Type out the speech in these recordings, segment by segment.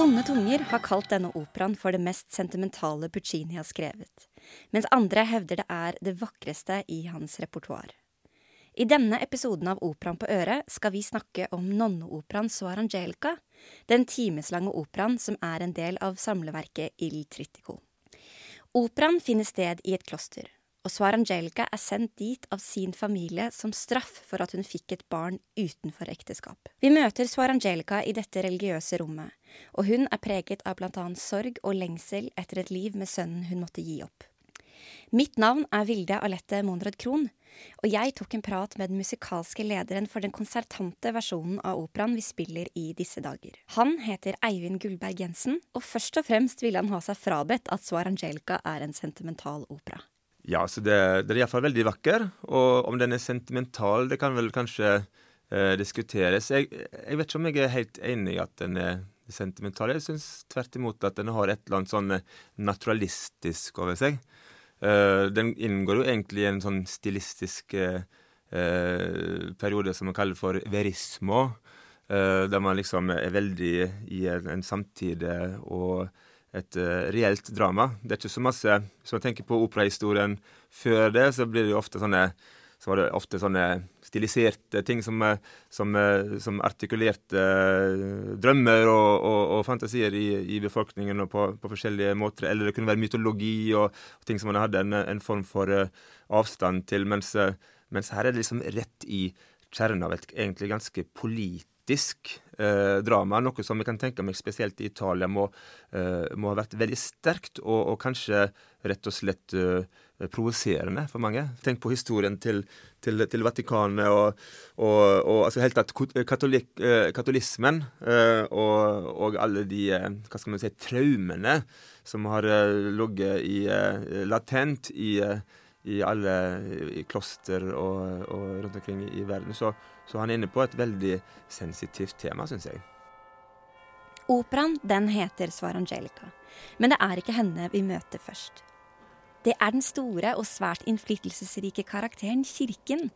Onde tunger har kalt denne operaen for det mest sentimentale Puccini har skrevet, mens andre hevder det er det vakreste i hans repertoar. I denne episoden av Operaen på øret skal vi snakke om nonneoperaen Suor Angelica, den timeslange operaen som er en del av samleverket Il Trittico. Operaen finner sted i et kloster, og Angelica er sendt dit av sin familie som straff for at hun fikk et barn utenfor ekteskap. Vi møter Angelica i dette religiøse rommet, og hun er preget av blant annet sorg og lengsel etter et liv med sønnen hun måtte gi opp. Mitt navn er Vilde Alette Monrad Krohn, og jeg tok en prat med den musikalske lederen for den konsertante versjonen av operaen vi spiller i disse dager. Han heter Eivind Gullberg Jensen, og først og fremst ville han ha seg frabedt at Angelica er en sentimental opera. Ja, så det, det er iallfall veldig vakker. Og om den er sentimental, det kan vel kanskje eh, diskuteres. Jeg, jeg, vet ikke om jeg er helt enig i at den er sentimental. Jeg syns tvert imot at den har et eller annet sånn naturalistisk over seg. Eh, den inngår jo egentlig i en sånn stilistisk eh, periode som man kaller for verismo. Uh, der man liksom er veldig i en, en samtid og et reelt drama. Det er ikke så masse Hvis man tenker på operahistorien før det, så blir det jo ofte sånne så var det ofte sånne stiliserte ting som, som, som artikulerte drømmer og, og, og fantasier i, i, befolkningen på, på, forskjellige måter. Eller det kunne være mytologi og, og ting som man hadde en, en form for uh, avstand til. Mens, uh, mens, her er det liksom rett i kjernen av et egentlig ganske politisk eh, drama. Noe som jeg kan tenke meg spesielt i Italia må, må ha vært veldig sterkt, og, og kanskje rett og slett Eh, provoserende for mange. Tenk på historien til, til, til Vatikanet og, og, og, altså helt tatt katolik, eh, katolismen eh, og, og, alle de hva skal man si, traumene som har ligget i, latent i, i alle i kloster og, rundt omkring i verden. Så, så han er inne på et veldig sensitivt tema, syns jeg. Operaen den heter Svar Angelica, men det er ikke henne vi møter først. Det er den store og svært innflytelsesrike karakteren Kirken,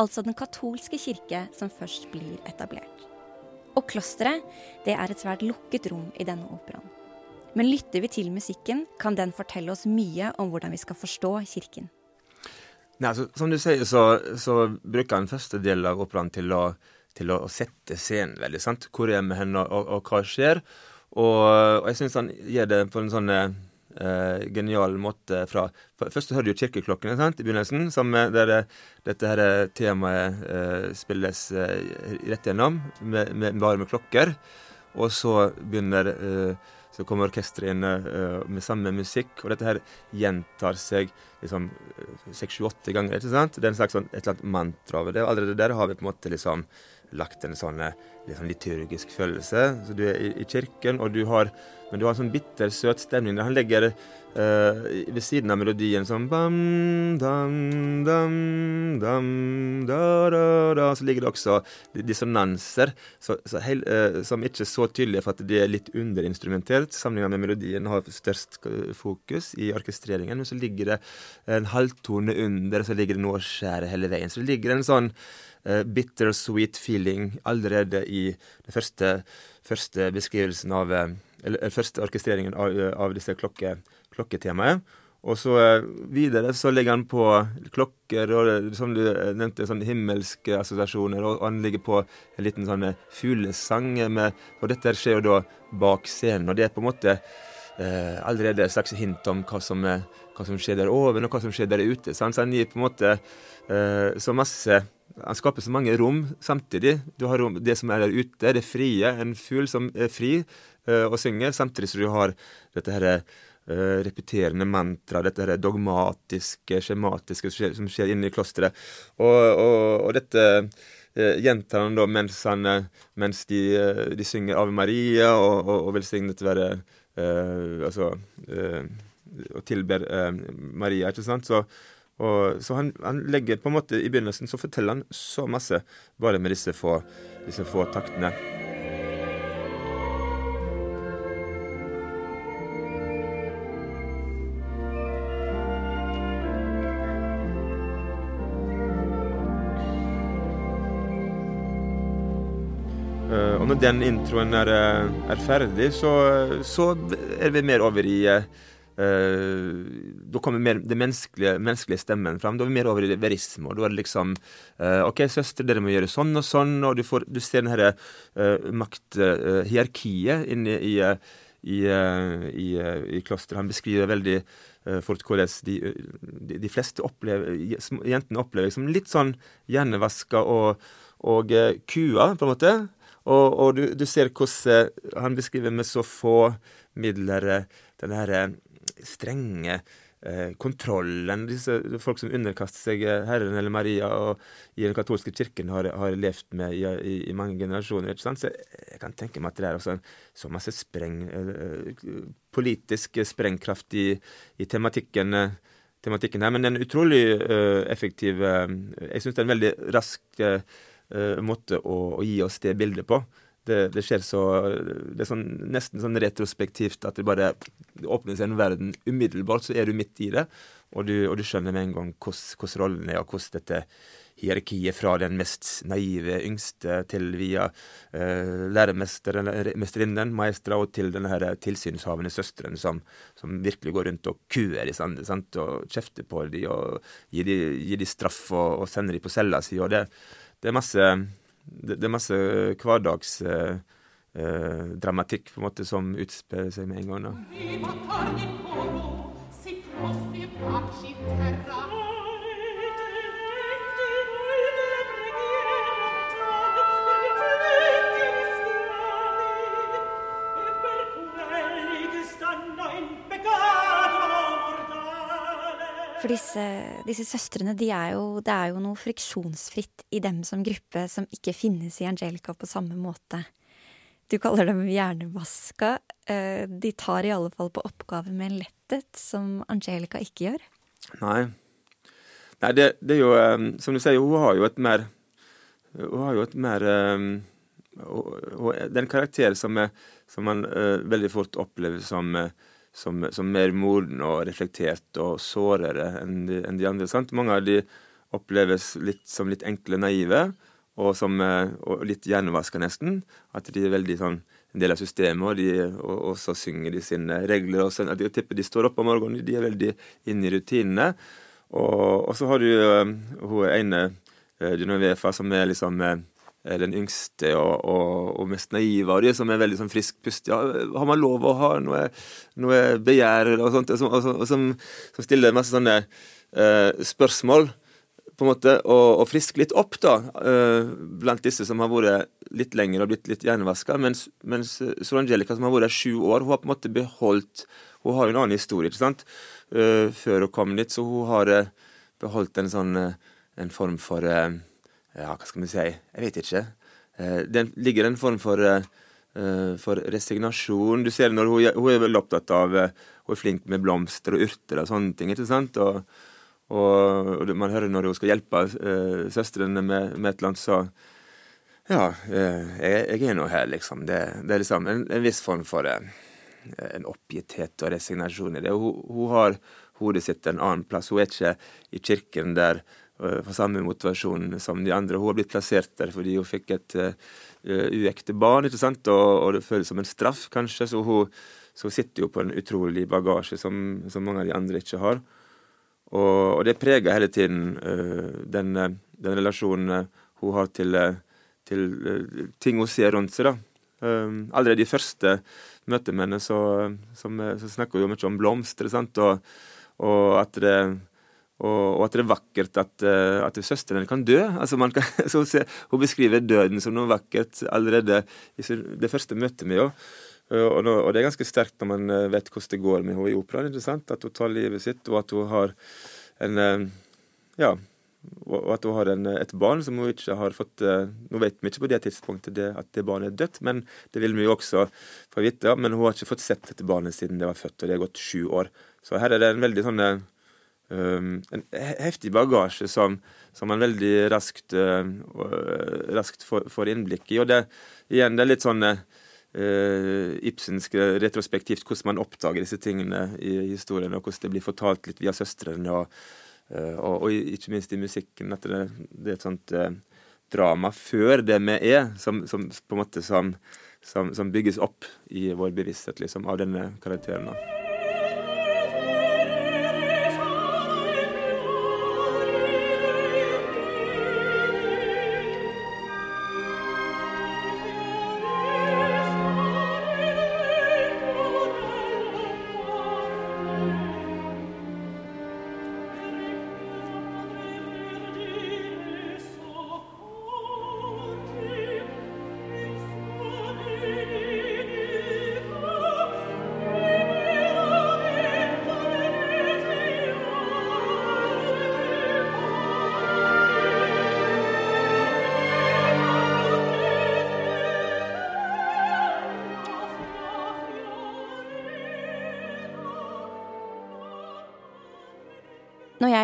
altså den katolske kirke, som først blir etablert. Og klosteret, det er et svært lukket rom i denne operaen. Men lytter vi til musikken, kan den fortelle oss mye om hvordan vi skal forstå kirken. Nei, altså, som du sier, så, så bruker han første del av operaen til å, til å sette scenen veldig. sant? Hvor er vi hen, og, og, og, hva skjer? Og, og jeg syns han gjør det på en sånn eh, genial måte fra Først hører du kirkeklokkene sant, i begynnelsen, som, der eh, dette her temaet eh, spilles eh, rett gjennom, med, med, bare med klokker. Og så begynner Så kommer orkesteret inn med samme musikk, og dette her gjentar seg liksom seks-sju-åtte ganger. ikke sant? Det er en slags sånn, et eller annet mantra over det. Allerede der har vi på en måte liksom lagt en sånn, liksom liturgisk følelse. Så du er i, i kirken, og du har men du har en sånn bitter, søt stemning. Han legger uh, ved siden av melodien sånn bam, dam, dam, dam, da, da, da. Så ligger det også dissonanser så, så heil, uh, som ikke er så tydelige for at det er litt underinstrumentert. Sammenlignet med melodien har størst fokus i orkestreringen. Men så ligger det en halvtone under, og så ligger det noe å skjære hele veien. Så det ligger en sånn bittersweet feeling allerede i den første, første beskrivelsen av eller første orkestreringen av, av disse klokke, klokketemaet. Og så eh, videre så legger han på klokker og som du nevnte, sånne himmelske assosiasjoner. Og han ligger på en liten sånn eh, fuglesang. Og dette skjer jo da bak scenen. Og det er på en måte eh, allerede et slags hint om hva som, hva som, skjer der over, og hva som skjer der ute. Så han gir på en måte eh, så masse han skaper så mange rom samtidig. Du har rom, det som er der ute, det frie. En fugl som er fri, uh, og synger, samtidig som du har dette her, uh, repeterende mantra, dette her dogmatiske, skjematiske som skjer, som skjer inne i klosteret. Og, og, og dette uh, gjentar han da mens, han, mens de, de, synger Ave Maria og, og, og velsignet være Altså Og tilber Maria, ikke sant. Så og, så han, han, legger på en måte I begynnelsen så forteller han så masse bare med disse få, disse få taktene. og når den introen er, er ferdig, så, så, er vi mer over i Uh, da kommer mer den menneskelige, menneskelige, stemmen fram. Da er vi mer over i verisme. Og da er det liksom uh, OK, søster, dere må gjøre sånn og sånn. Og du, får, du ser denne uh, makthierarkiet inne i, i, i, i klosteret. Han beskriver veldig fort hvordan de, de, de, fleste opplever, jentene opplever liksom litt sånn hjernevaska og, og kua, på en måte. Og, og du, du, ser hvordan han beskriver med så få midler denne her strenge eh, kontrollen disse folk som underkaster seg eh, Herren eller Maria og i den katolske kirken har, har levd med i, i, i, mange generasjoner. ikke sant? Så jeg kan tenke meg at det er også en, så masse spreng, eh, politisk sprengkraft i, i tematikken, tematikken, her. Men en utrolig uh, effektiv Jeg syns det er en veldig rask måte å, å, gi oss det bildet på det, det, skjer så Det er sånn, nesten sånn retrospektivt at det bare det åpner seg en verden umiddelbart, så er du midt i det. Og du, og du skjønner med en gang hvordan rollen er, og hvordan dette hierarkiet fra den mest naive yngste til via uh, læremester eller mesterinnen, maestra, og til den her tilsynshavende søsteren som, som, virkelig går rundt og kuer i sant, og kjefter på dem og gir dem de straff og, og sender dem på cella si. Og det, det er masse det, det, er masse hverdagsdramatikk eh, eh på en måte som utspiller seg med en gang. da. For disse, disse søstrene, de er jo, det er jo noe friksjonsfritt i dem som gruppe som ikke finnes i Angelica på samme måte. Du kaller dem hjernevaska. Eh, de tar i alle fall på oppgaver med en letthet som Angelica ikke gjør. Nei. Nei, det, det er jo eh, Som du sier, hun har jo et mer Hun har jo et mer Den karakter som, er, som man veldig fort opplever som uh, som, som, mer moden og reflektert og sårere enn de, enn de andre. Sant? Mange av de oppleves litt som litt enkle, naive, og, som, eh, og litt hjernevaska nesten. At de er veldig sånn en del av systemet, og, de, og, og så synger de sine regler. og sånn, Jeg tipper de står opp om morgenen, de er veldig inne i rutinene. Og, og så har du uh, hun ene, uh, Genoveva, som er liksom Eh, den yngste og, og, og, mest naive av de, som er veldig sånn frisk pust. Ja, har man lov å ha noe, noe begjær og sånt, og, som, og som, som, stiller masse sånne eh, spørsmål, på en måte, og, og frisker litt opp, da, eh, blant disse som har vært litt lenger og blitt litt hjernevaska. Mens, mens Sorangelica, som har vært her sju år, hun har på en måte beholdt Hun har jo en annen historie, ikke sant, eh, før hun kom dit, så hun har beholdt en sånn en form for ja, hva skal vi si Jeg vet ikke. Eh, det ligger en form for, eh, for resignasjon. Du ser når hun, hun er vel opptatt av eh, Hun er flink med blomster og urter og sånne ting. ikke sant? Og, og, og man hører når hun skal hjelpe søstrene med, med, et eller annet, så Ja, jeg, jeg, er nå her, liksom. Det, det er liksom en, en, viss form for en oppgitthet og resignasjon i det. Hun, hun har hodet sitt en annen plass. Hun er ikke i kirken der Eh, for samme motivasjon som de andre. Hun har blitt plassert der fordi hun fikk et uh, uekte barn, ikke sant? Og, og, det føles som en straff, kanskje. Så hun, så hun sitter jo på en utrolig bagasje som, som, mange av de andre ikke har. Og, og det preger hele tiden uh, den, den, relasjonen hun har til, til uh, ting hun ser rundt seg. da. allerede i første møte med henne så, så, så snakker hun jo mye om blomster, sant? Og, og at det og, og, at det er vakkert at, uh, at søsteren kan dø. Altså kan, se, hun beskriver døden som noe vakkert allerede i det første møtet med henne. Uh, og, og, det er ganske sterkt når man uh, vet hvordan det går med henne i operaen. At hun tar livet sitt, og at hun har en Ja, og at hun har en, et barn som hun ikke har fått Nå vet vi ikke på det tidspunktet det, at det barnet er dødt, men det vil vi jo også få vite. Men hun har ikke fått sett dette barnet siden det var født, og det er gått sju år. Så her er det en veldig sånn Um, en heftig bagasje som, som man veldig raskt, uh, raskt får, får, innblikk i. Og det, igjen, det er litt sånn uh, Ibsensk retrospektivt hvordan man oppdager disse tingene i historien, og hvordan det blir fortalt litt via søstrene, og, uh, og, og, ikke minst i musikken. At det, det er et sånt drama før det vi er, som, som på en måte som, som, som, bygges opp i vår bevissthet liksom, av denne karakteren. Når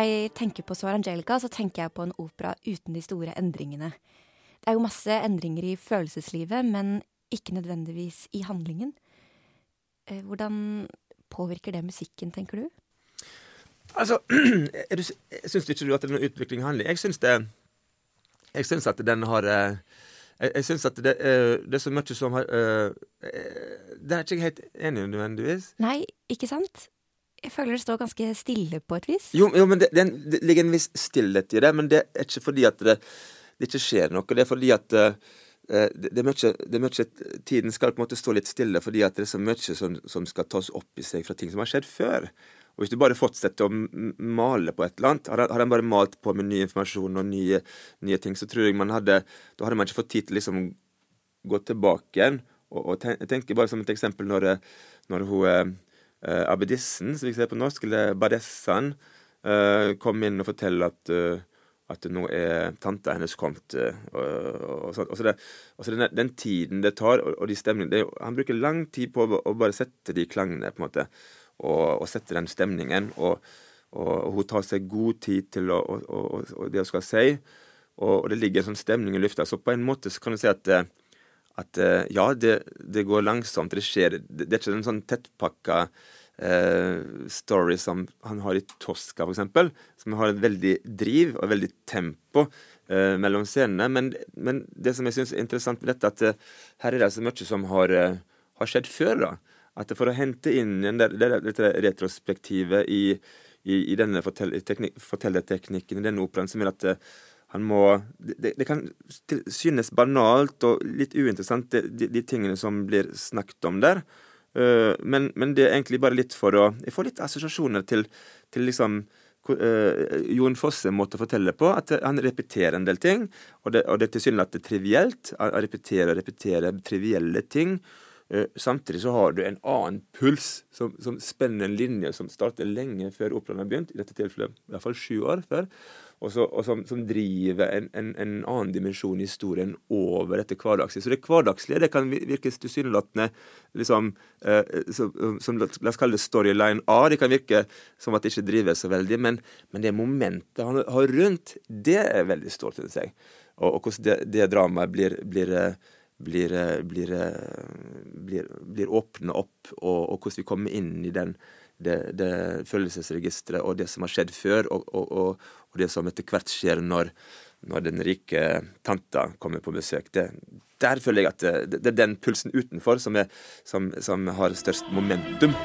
jeg tenker på Sor Angelica, så tenker jeg på en opera uten de store endringene. Det er jo masse endringer i følelseslivet, men ikke nødvendigvis i handlingen. Eh, hvordan påvirker det musikken, tenker du? Altså, Syns ikke du at det er noen utvikling i handling? Jeg syns det Jeg syns at den har eh, Jeg, jeg syns at det, eh, det, er så mye som har Det er ikke jeg helt enig i nødvendigvis. Nei, ikke sant? Jeg føler det står ganske stille på et vis. Jo, jo men det, det, det, ligger en viss stillhet i det. Men det er ikke fordi at det, ikke skjer noe. Det er fordi at uh, det, det er mye Tiden skal på en måte stå litt stille fordi at det er så mye som, som skal tas opp i seg fra ting som har skjedd før. Og Hvis du bare fortsetter å male på et eller annet, har han bare malt på med ny informasjon og nye, nye, ting, så tror jeg man hadde Da hadde man ikke fått tid til liksom gå tilbake igjen. Og, og tenker bare som et eksempel når, når hun uh, abbedissen, som vi ser på norsk, eller badessan, uh, kom inn og fortelle at, uh, at nå er tanta hennes kommet. og, og, og, så det, og så den, den, tiden det tar, og, de stemningene Han bruker lang tid på å, å, bare sette de klangene, på en måte, og, sette den stemningen. Og, hun tar seg god tid til å, det hun skal si. Og, det ligger en sånn stemning i lufta. Så på en måte så kan du si at at uh, ja, det, det, går langsomt. Det skjer Det, det er ikke en sånn tettpakka uh, story som han har i Tosca, f.eks., som har et veldig driv og veldig tempo uh, mellom scenene. Men, men, det som jeg syns er interessant med dette, at her er det så mye som har, har skjedd før. da. At For å hente inn det, dette retrospektivet i, i, i denne fortellerteknikken, i denne operaen, som er at han må det, det, kan synes banalt og litt uinteressant, de, de, tingene som blir snakket om der. Uh, men, men, det er egentlig bare litt for å Jeg får litt assosiasjoner til, til liksom uh, Jon Fosse måtte fortelle på. At han repeterer en del ting, og det, og det er tilsynelatende trivielt. Å repetere og repetere trivielle ting. Uh, samtidig så har du en annen puls som, som spenner en linje som starter lenge før operaen har begynt. I dette tilfellet i hvert fall sju år før og, så, og som, som, driver en, en, en, annen dimensjon i historien over dette hverdagslige. Så det hverdagslige det kan virke tilsynelatende liksom, eh, som, som, La oss kalle det storyline A. Det kan virke som at det ikke driver så veldig, men, men det momentet han har rundt, det er veldig stort, syns jeg. Og, og hvordan det, det dramaet blir, blir blir, blir, blir, blir åpna opp, og, og, hvordan vi kommer inn i den, det, det følelsesregisteret og det som har skjedd før, og, og, og det som etter hvert skjer når, når den rike tanta kommer på besøk. Det, der føler jeg at det, det, er den pulsen utenfor som, er, som, som har størst momentum.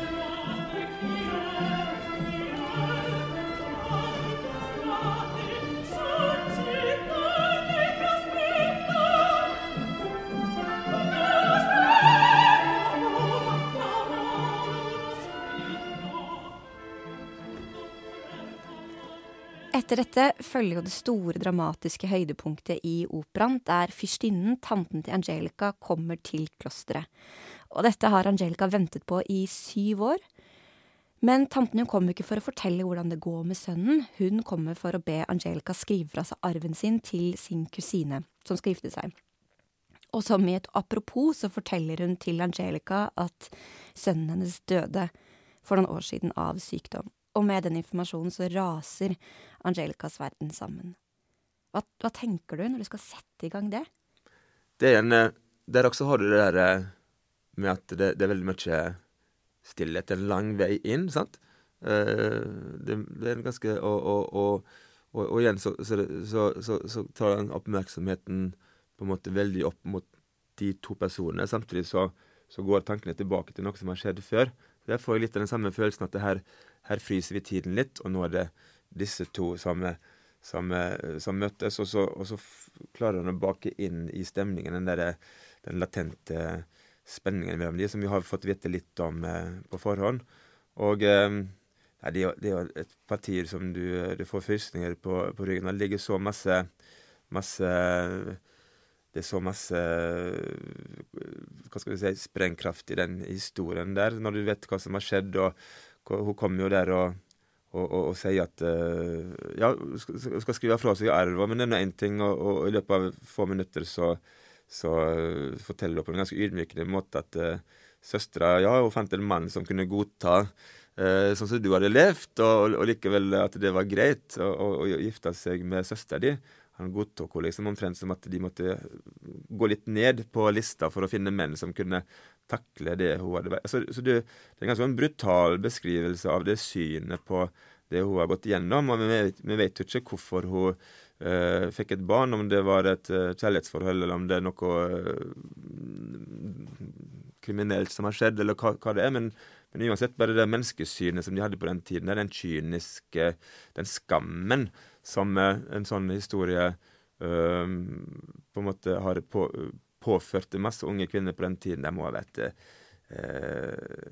Etter dette følger jo det store dramatiske høydepunktet i operaen, der fyrstinnen, tanten til Angelica, kommer til klosteret. Og dette har Angelica ventet på i syv år. Men tanten hun kommer ikke for å fortelle hvordan det går med sønnen, hun kommer for å be Angelica skrive fra seg arven sin til sin kusine, som skal gifte seg. Og som i et apropos så forteller hun til Angelica at sønnen hennes døde for noen år siden av sykdom og med den informasjonen så raser Angelicas verden sammen. Hva, hva, tenker du når du skal sette i gang det? Det er en, Der også har du det der eh, med at det, det er veldig mye stillhet. En lang vei inn, sant? Eh, det, det er en ganske og, og, og, og, og igjen så, så, så, så, tar den oppmerksomheten på en måte veldig opp mot de to personene. Samtidig så, går tankene tilbake til noe som har skjedd før. Jeg får litt av den samme følelsen at det her, her fryser vi tiden litt, og nå er det disse to som, som, som møtes. Og så, og så klarer han å bake inn i stemningen den, der, den latente spenningen mellom de, som vi har fått vite litt om eh, på forhånd. Og eh, Nei, det, er jo et parti som du, du får frysninger på, på, ryggen. Det ligger så masse, masse Det er så masse hva skal vi si, sprengkraft i den historien der, når du vet hva som har skjedd. og Hun kommer jo der og, og, og, og sier at uh, Ja, skal, skal skrive fra seg arva, men det er én ting, og, i løpet av få minutter så, så uh, forteller hun på en ganske ydmykende måte at uh, søstera ja, hun fant en mann som kunne godta uh, sånn som du hadde levd, og, likevel at det var greit å gifte seg med søstera di. Han godtok henne liksom omtrent som at de måtte gå litt ned på lista for å finne menn som kunne takle det hun hadde vært. Altså, så det, det, er ganske en brutal beskrivelse av det synet på det hun har gått igjennom. Og vi vet, jo ikke hvorfor hun uh, fikk et barn, om det var et uh, kjærlighetsforhold, eller om det er noe uh, kriminelt som har skjedd, eller hva, hva det er. men men uansett, bare det menneskesynet som de hadde på den tiden, den kyniske Den skammen som en sånn historie på en måte har på, påført masse unge kvinner på den tiden, det må ha vært et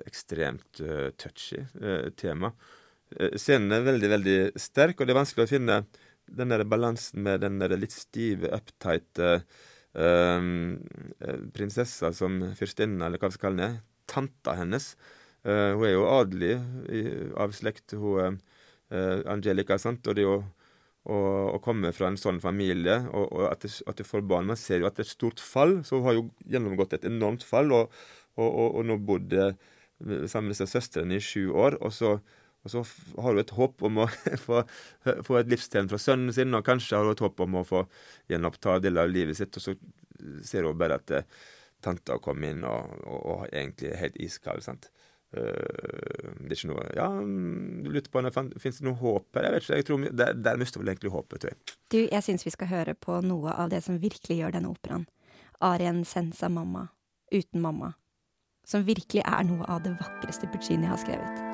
ekstremt øh, touchy tema. Scenen er veldig, veldig sterk, og det er vanskelig å finne den der balansen med den der litt stive, uptight prinsessa som fyrstinne, eller hva vi skal kalle henne, tanta hennes hun er jo adelig av slekt, hun Angelica. sant? Og det er å, å, komme fra en sånn familie, og, og at, det, at det får barn Man ser jo at det er et stort fall. Så hun har jo gjennomgått et enormt fall, og, og, og nå bodd sammen med disse søstrene i sju år. Og så, så har hun et håp om å få, få et livstegn fra sønnen sin, og kanskje har hun et håp om å få gjenoppta deler av livet sitt, og så ser hun bare at tanta kom inn og, og, egentlig er helt iskald. sant? Uh, det er ikke noe Ja, du lurte på Fins det noe håp her? Jeg vet ikke. jeg tror Der, der mister vel egentlig håpet, tror jeg. Du, jeg syns vi skal høre på noe av det som virkelig gjør denne operaen. Arien Sensa Mamma, uten mamma. Som virkelig er noe av det vakreste Puccini har skrevet.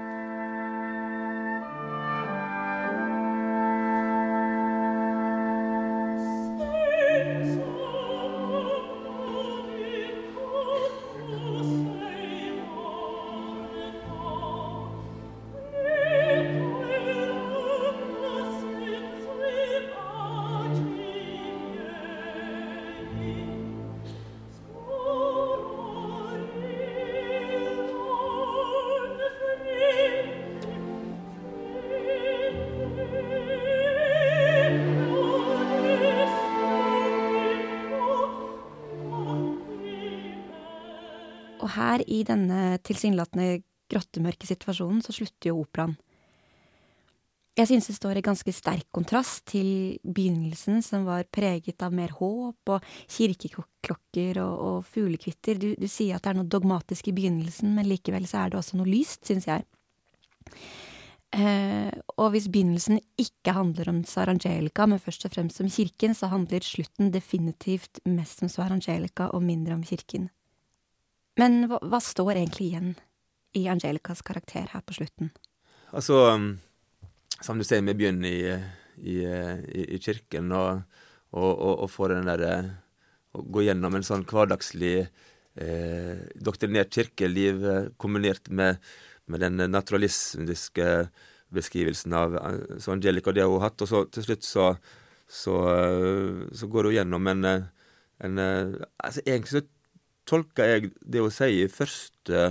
Her, i denne tilsynelatende grottemørke situasjonen, så slutter jo operaen. Jeg synes det står i ganske sterk kontrast til begynnelsen, som var preget av mer håp og kirkeklokker og, og fuglekvitter. Du, du, sier at det er noe dogmatisk i begynnelsen, men likevel så er det også noe lyst, synes jeg. Eh, og hvis begynnelsen ikke handler om Sarangelica, men først og fremst om kirken, så handler slutten definitivt mest om Sarangelica og mindre om kirken. Men hva, hva, står egentlig igjen i Angelicas karakter her på slutten? Altså, um, som du sier, vi begynner i, i, i, i kirken og, og, og, og, får den derre Å gå gjennom en sånn hverdagslig eh, doktrinert kirkeliv eh, kombinert med, med, den naturalistiske beskrivelsen av eh, så Angelica og det hun har hatt. Og så til slutt så, så, eh, så går hun gjennom en, en altså Egentlig så tolker jeg det hun sier i første,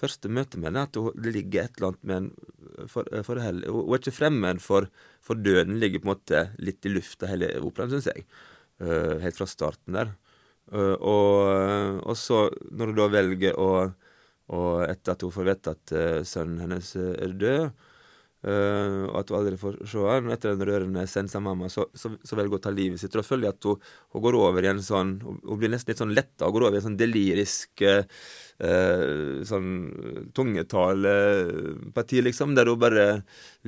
første møte med henne, at det ligger et eller annet med en for, for Hun er ikke fremmed for, for døden, ligger på en måte litt i lufta hele operaen, syns jeg. Uh, helt fra starten der. Uh, og, og, så, når hun da velger å og etter at hun får vite at uh, sønnen hennes er død, Uh, og at hun aldri får se han. Etter den rørende sensa mamma, så, så, så velger hun å ta livet sitt. Og da føler at hun, hun, går over i en sånn Hun blir nesten litt sånn letta og går over i en sånn delirisk uh, sånn tungetaleparti, liksom, der hun bare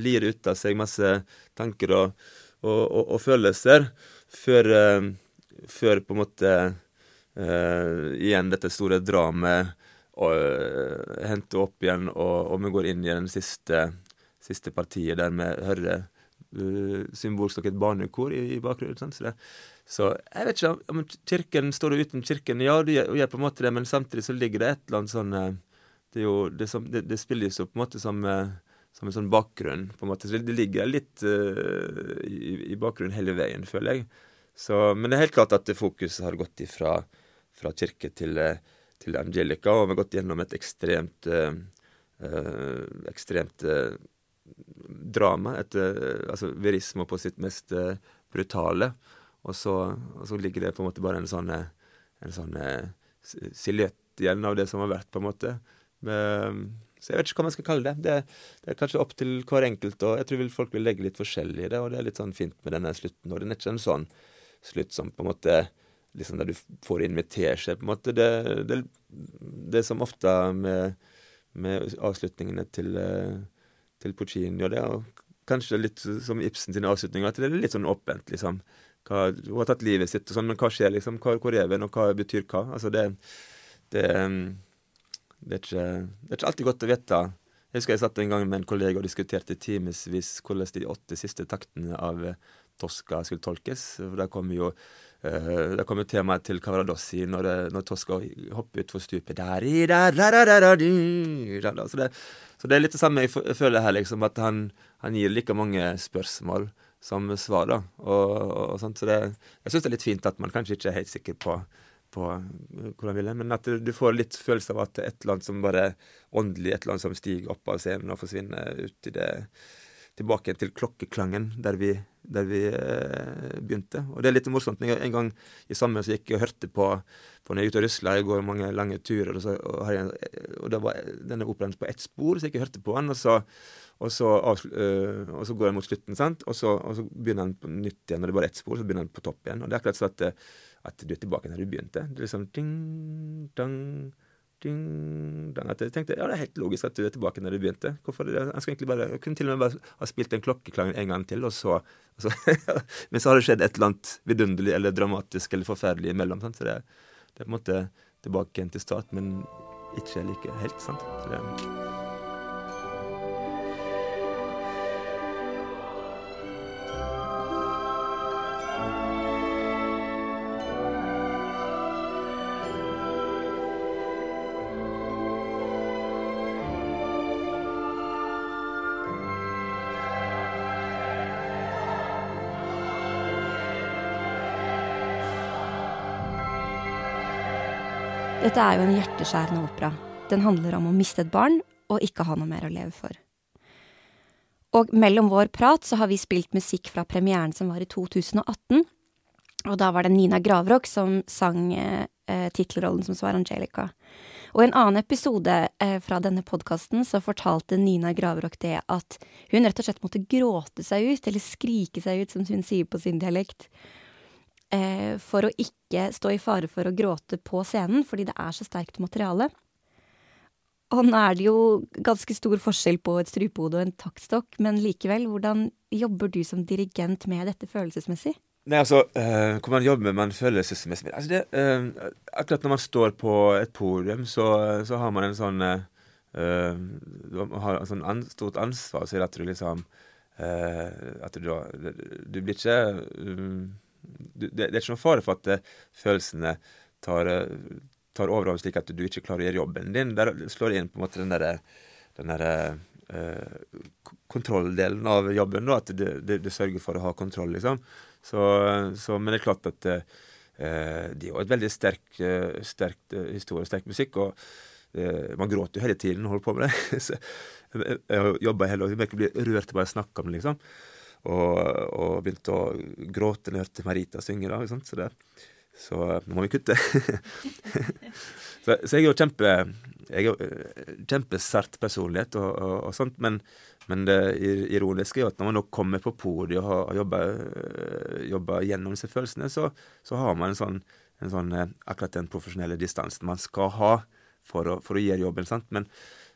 lir ut av seg masse tanker og, og, og, og følelser, før, uh, før på en måte igjen dette store dramaet henter opp igjen, og, og vi går inn i den siste siste partiet der vi hører uh, symbolsk nok et barnekor i, i bakgrunnen. Så, det, så jeg vet ikke om kirken står uten kirken. Ja, det gjør, gjør, på en måte det, men samtidig så ligger det et eller annet sånn uh, Det, jo, det, som, det, det spilles jo på en måte som, uh, som en sånn bakgrunn. på en måte, Så det ligger litt i, i, bakgrunnen hele veien, føler jeg. Så, men det er helt klart at fokuset har gått ifra fra kirke til, til Angelica, og vi har gått gjennom et ekstremt ekstremt drama, et, eh, altså verismo på sitt mest eh, brutale. Og så, og så, ligger det på en måte bare en sånn, eh, en sånn siljett igjen av det som har vært, på en måte. Men, så jeg vet ikke hva man skal kalle det. det. det. er kanskje opp til hver enkelt, og jeg tror folk vil legge litt forskjellig i det, og det er litt sånn fint med denne slutten. Og det er ikke en sånn slutt som på en måte liksom der du får med teskje, på en måte. Det, det, det som ofte med, med avslutningene til uh, til Puccini. Og det er kanskje litt som Ibsen sine avslutninger, at det er litt sånn åpent, liksom. Hva, hun har tatt livet sitt og sånn, men hva skjer, liksom? Hva, hvor er vi, og hva betyr hva? Altså, det, det, det, er ikke, det er ikke alltid godt å vite. Jeg husker jeg satt en gang med en kollega og diskuterte timevis hvordan de åtte siste taktene av Tosca skulle tolkes. For Der kom jo Uh, det kommer temaet til Cavaradossi når, når Tosca hopper utfor stupet der, der, der, så, det, så det er litt det samme jeg føler her, liksom, at han, han gir like mange spørsmål som svar. da, og, og sånt, så det, Jeg syns det er litt fint at man kanskje ikke er helt sikker på, på hvor han vil men at du får litt følelse av at et eller annet som bare åndelig, et eller annet som stiger opp av scenen og forsvinner ut i det tilbake til klokkeklangen der vi, der vi eh, begynte. Og det er litt morsomt. En gang i sommer så gikk jeg og hørte på, på når jeg er ute og rusler. Jeg går mange lange turer, og, så, og, jeg, og da var denne operaen på ett spor, så jeg gikk og hørte på den. Og så, og så, øh, og så går den mot slutten, sant? Og så, og begynner den på nytt igjen. Når det er bare ett spor, så begynner den på topp igjen. Og det er akkurat sånn at, at du er tilbake der du begynte. Det er liksom ding, dang, jeg tenkte ja, det er helt logisk at du er tilbake når du begynte. Hvorfor jeg, Jeg, egentlig bare, jeg kunne til og med bare ha spilt den klokkeklangen en gang til, og så, og så Men så har det skjedd et eller annet vidunderlig eller dramatisk eller forferdelig imellom. Sant? Så det, det er på en måte tilbake igjen til start, men ikke like helt. sant? Så det, Dette er jo en hjerteskjærende opera. Den handler om å miste et barn og ikke ha noe mer å leve for. Og mellom vår prat så har vi spilt musikk fra premieren som var i 2018. Og da var det Nina Gravrock som sang eh, tittelrollen som Svar Angelica. Og i en annen episode eh, fra denne podkasten så fortalte Nina Gravrock det at hun rett og slett måtte gråte seg ut, eller skrike seg ut, som hun sier på sin dialekt, eh, for å ikke stå i fare for å gråte på scenen, fordi det er så sterkt materiale. Og nå er det jo ganske stor forskjell på et strupehode og en taktstokk, men likevel, hvordan jobber du som dirigent med dette følelsesmessig? Nei, altså, uh, Hvordan jobber man følelsesmessig altså det, øh, Akkurat når man står på et podium, så, så har man en sånn øh, Du har et sånn an, stort ansvar, så er det at du liksom At du, du blir ikke um, det, det, er ikke noen fare for at uh, følelsene tar, uh, tar overhånd slik at du ikke klarer å gjøre jobben din. Der slår det inn på en måte den derre der, uh, kontrolldelen av jobben, da, at du, du, du, sørger for å ha kontroll, liksom. Så, så, men det er klart at uh, er jo et veldig sterk, sterk historie, sterk musikk. og man gråter jo hele tiden og holder på med det. så jeg jobba hele året. Jeg blir rørt bare jeg snakker snakke om det, liksom. Og, og begynte å gråte når jeg hørte Marita synge. da, Så, det, så nå må vi kutte. så, så, jeg er jo kjempe, jeg er jo kjempesart personlighet og, og, og, sånt, men, men det ironiske er jo at når man nå kommer på podiet og har jobba gjennom disse følelsene, så, så har man en sånn, en sånn, akkurat den profesjonelle distansen man skal ha for å, for å gjøre jobben. sant? Men,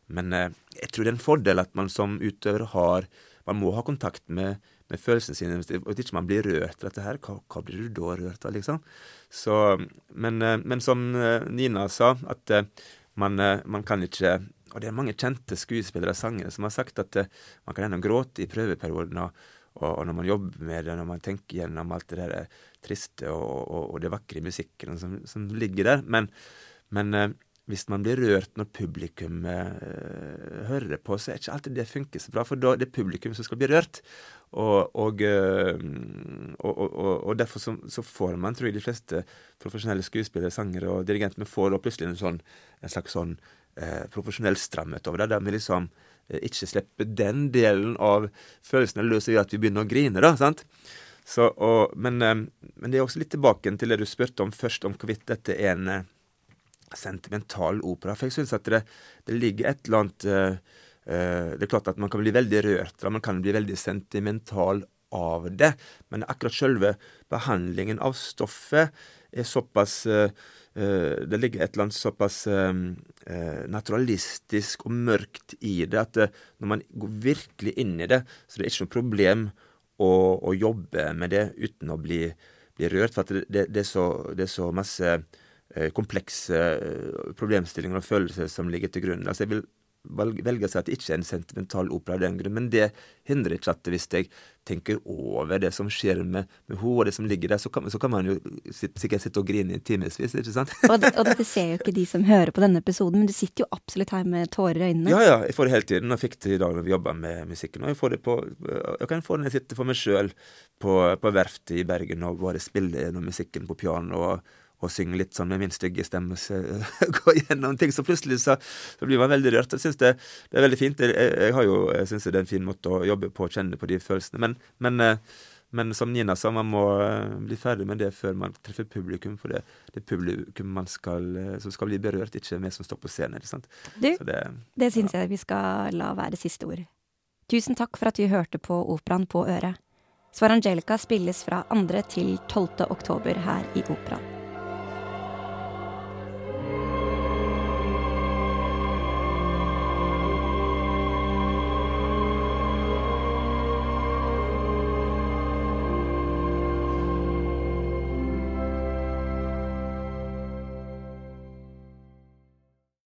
men jeg tror det er en fordel at man som utøver har Man må ha kontakt med med følelsene sine. Hvis ikke man blir rørt av dette her, hva, hva, blir du da rørt av, liksom? Så, men, eh, men, som eh, Nina sa, at eh, man, man, kan ikke Og det er mange kjente skuespillere og sangere som har sagt at man kan gjennom gråte i prøveperioden. Og, og, når man jobber med det, når man tenker gjennom alt det der triste og, og, og det vakre i musikken som, som ligger der. Men, men hvis man blir rørt når publikum eh, hører på, så er ikke alltid det funker så bra. For da det er publikum som skal bli rørt. Og, og, eh, og, og derfor så, så, får man, tror jeg, de fleste profesjonelle skuespillere, sangere og dirigenter får da plutselig en, sånn, en slags sånn eh, profesjonell stramhet over det. Der vi liksom eh, ikke slipper den delen av følelsene løs ved at vi begynner å grine, da. sant? Så, men, eh, men, det er også litt tilbake til det du spurte om først, om hvorvidt dette er en eh, sentimental opera. For jeg syns at det, det, ligger et eller annet Det er klart at man kan bli veldig rørt, og man kan bli veldig sentimental av det. Men akkurat selve behandlingen av stoffet er såpass uh, Det ligger et eller annet såpass naturalistisk og mørkt i det at når man går virkelig inn i det, så det er ikke noe problem å, å jobbe med det uten å bli, bli rørt. For det, det, det, er så, det er så masse Eh, komplekse eh, problemstillinger og følelser som ligger til grunn. Altså jeg vil velge å si at det ikke er en sentimental opera av den grunn, men det hindrer ikke at hvis jeg tenker over det som skjer med, med henne og det som ligger der, så kan, så kan man jo sikkert sitte og grine i timevis, ikke sant? og, det, og, dette ser jo ikke de som hører på denne episoden, men du sitter jo absolutt her med tårer i øynene. Ja, ja, jeg får det hele tiden. Jeg fikk det i dag når vi jobba med musikken. Og jeg, får det på, jeg kan få det når jeg sitter for meg sjøl på, på verftet i Bergen og bare spiller gjennom musikken på piano. og og synge litt sånn med min stygge stemme og gå gjennom ting. Så plutselig så, så blir man veldig rørt. Jeg syns det, det, er veldig fint. Jeg, jeg, har jo, jeg synes det er en fin måte å jobbe på, å kjenne på de følelsene. Men, men, eh, men som Nina sa, man må eh, bli ferdig med det før man treffer publikum. For det, det publikum man skal, eh, som skal bli berørt, ikke vi som står på scenen. Ikke sant? Du, det, det syns ja. jeg vi skal la være siste ord. Tusen takk for at du hørte på Operaen på øret. Svar Angelica spilles fra 2. til 12. oktober her i Operaen.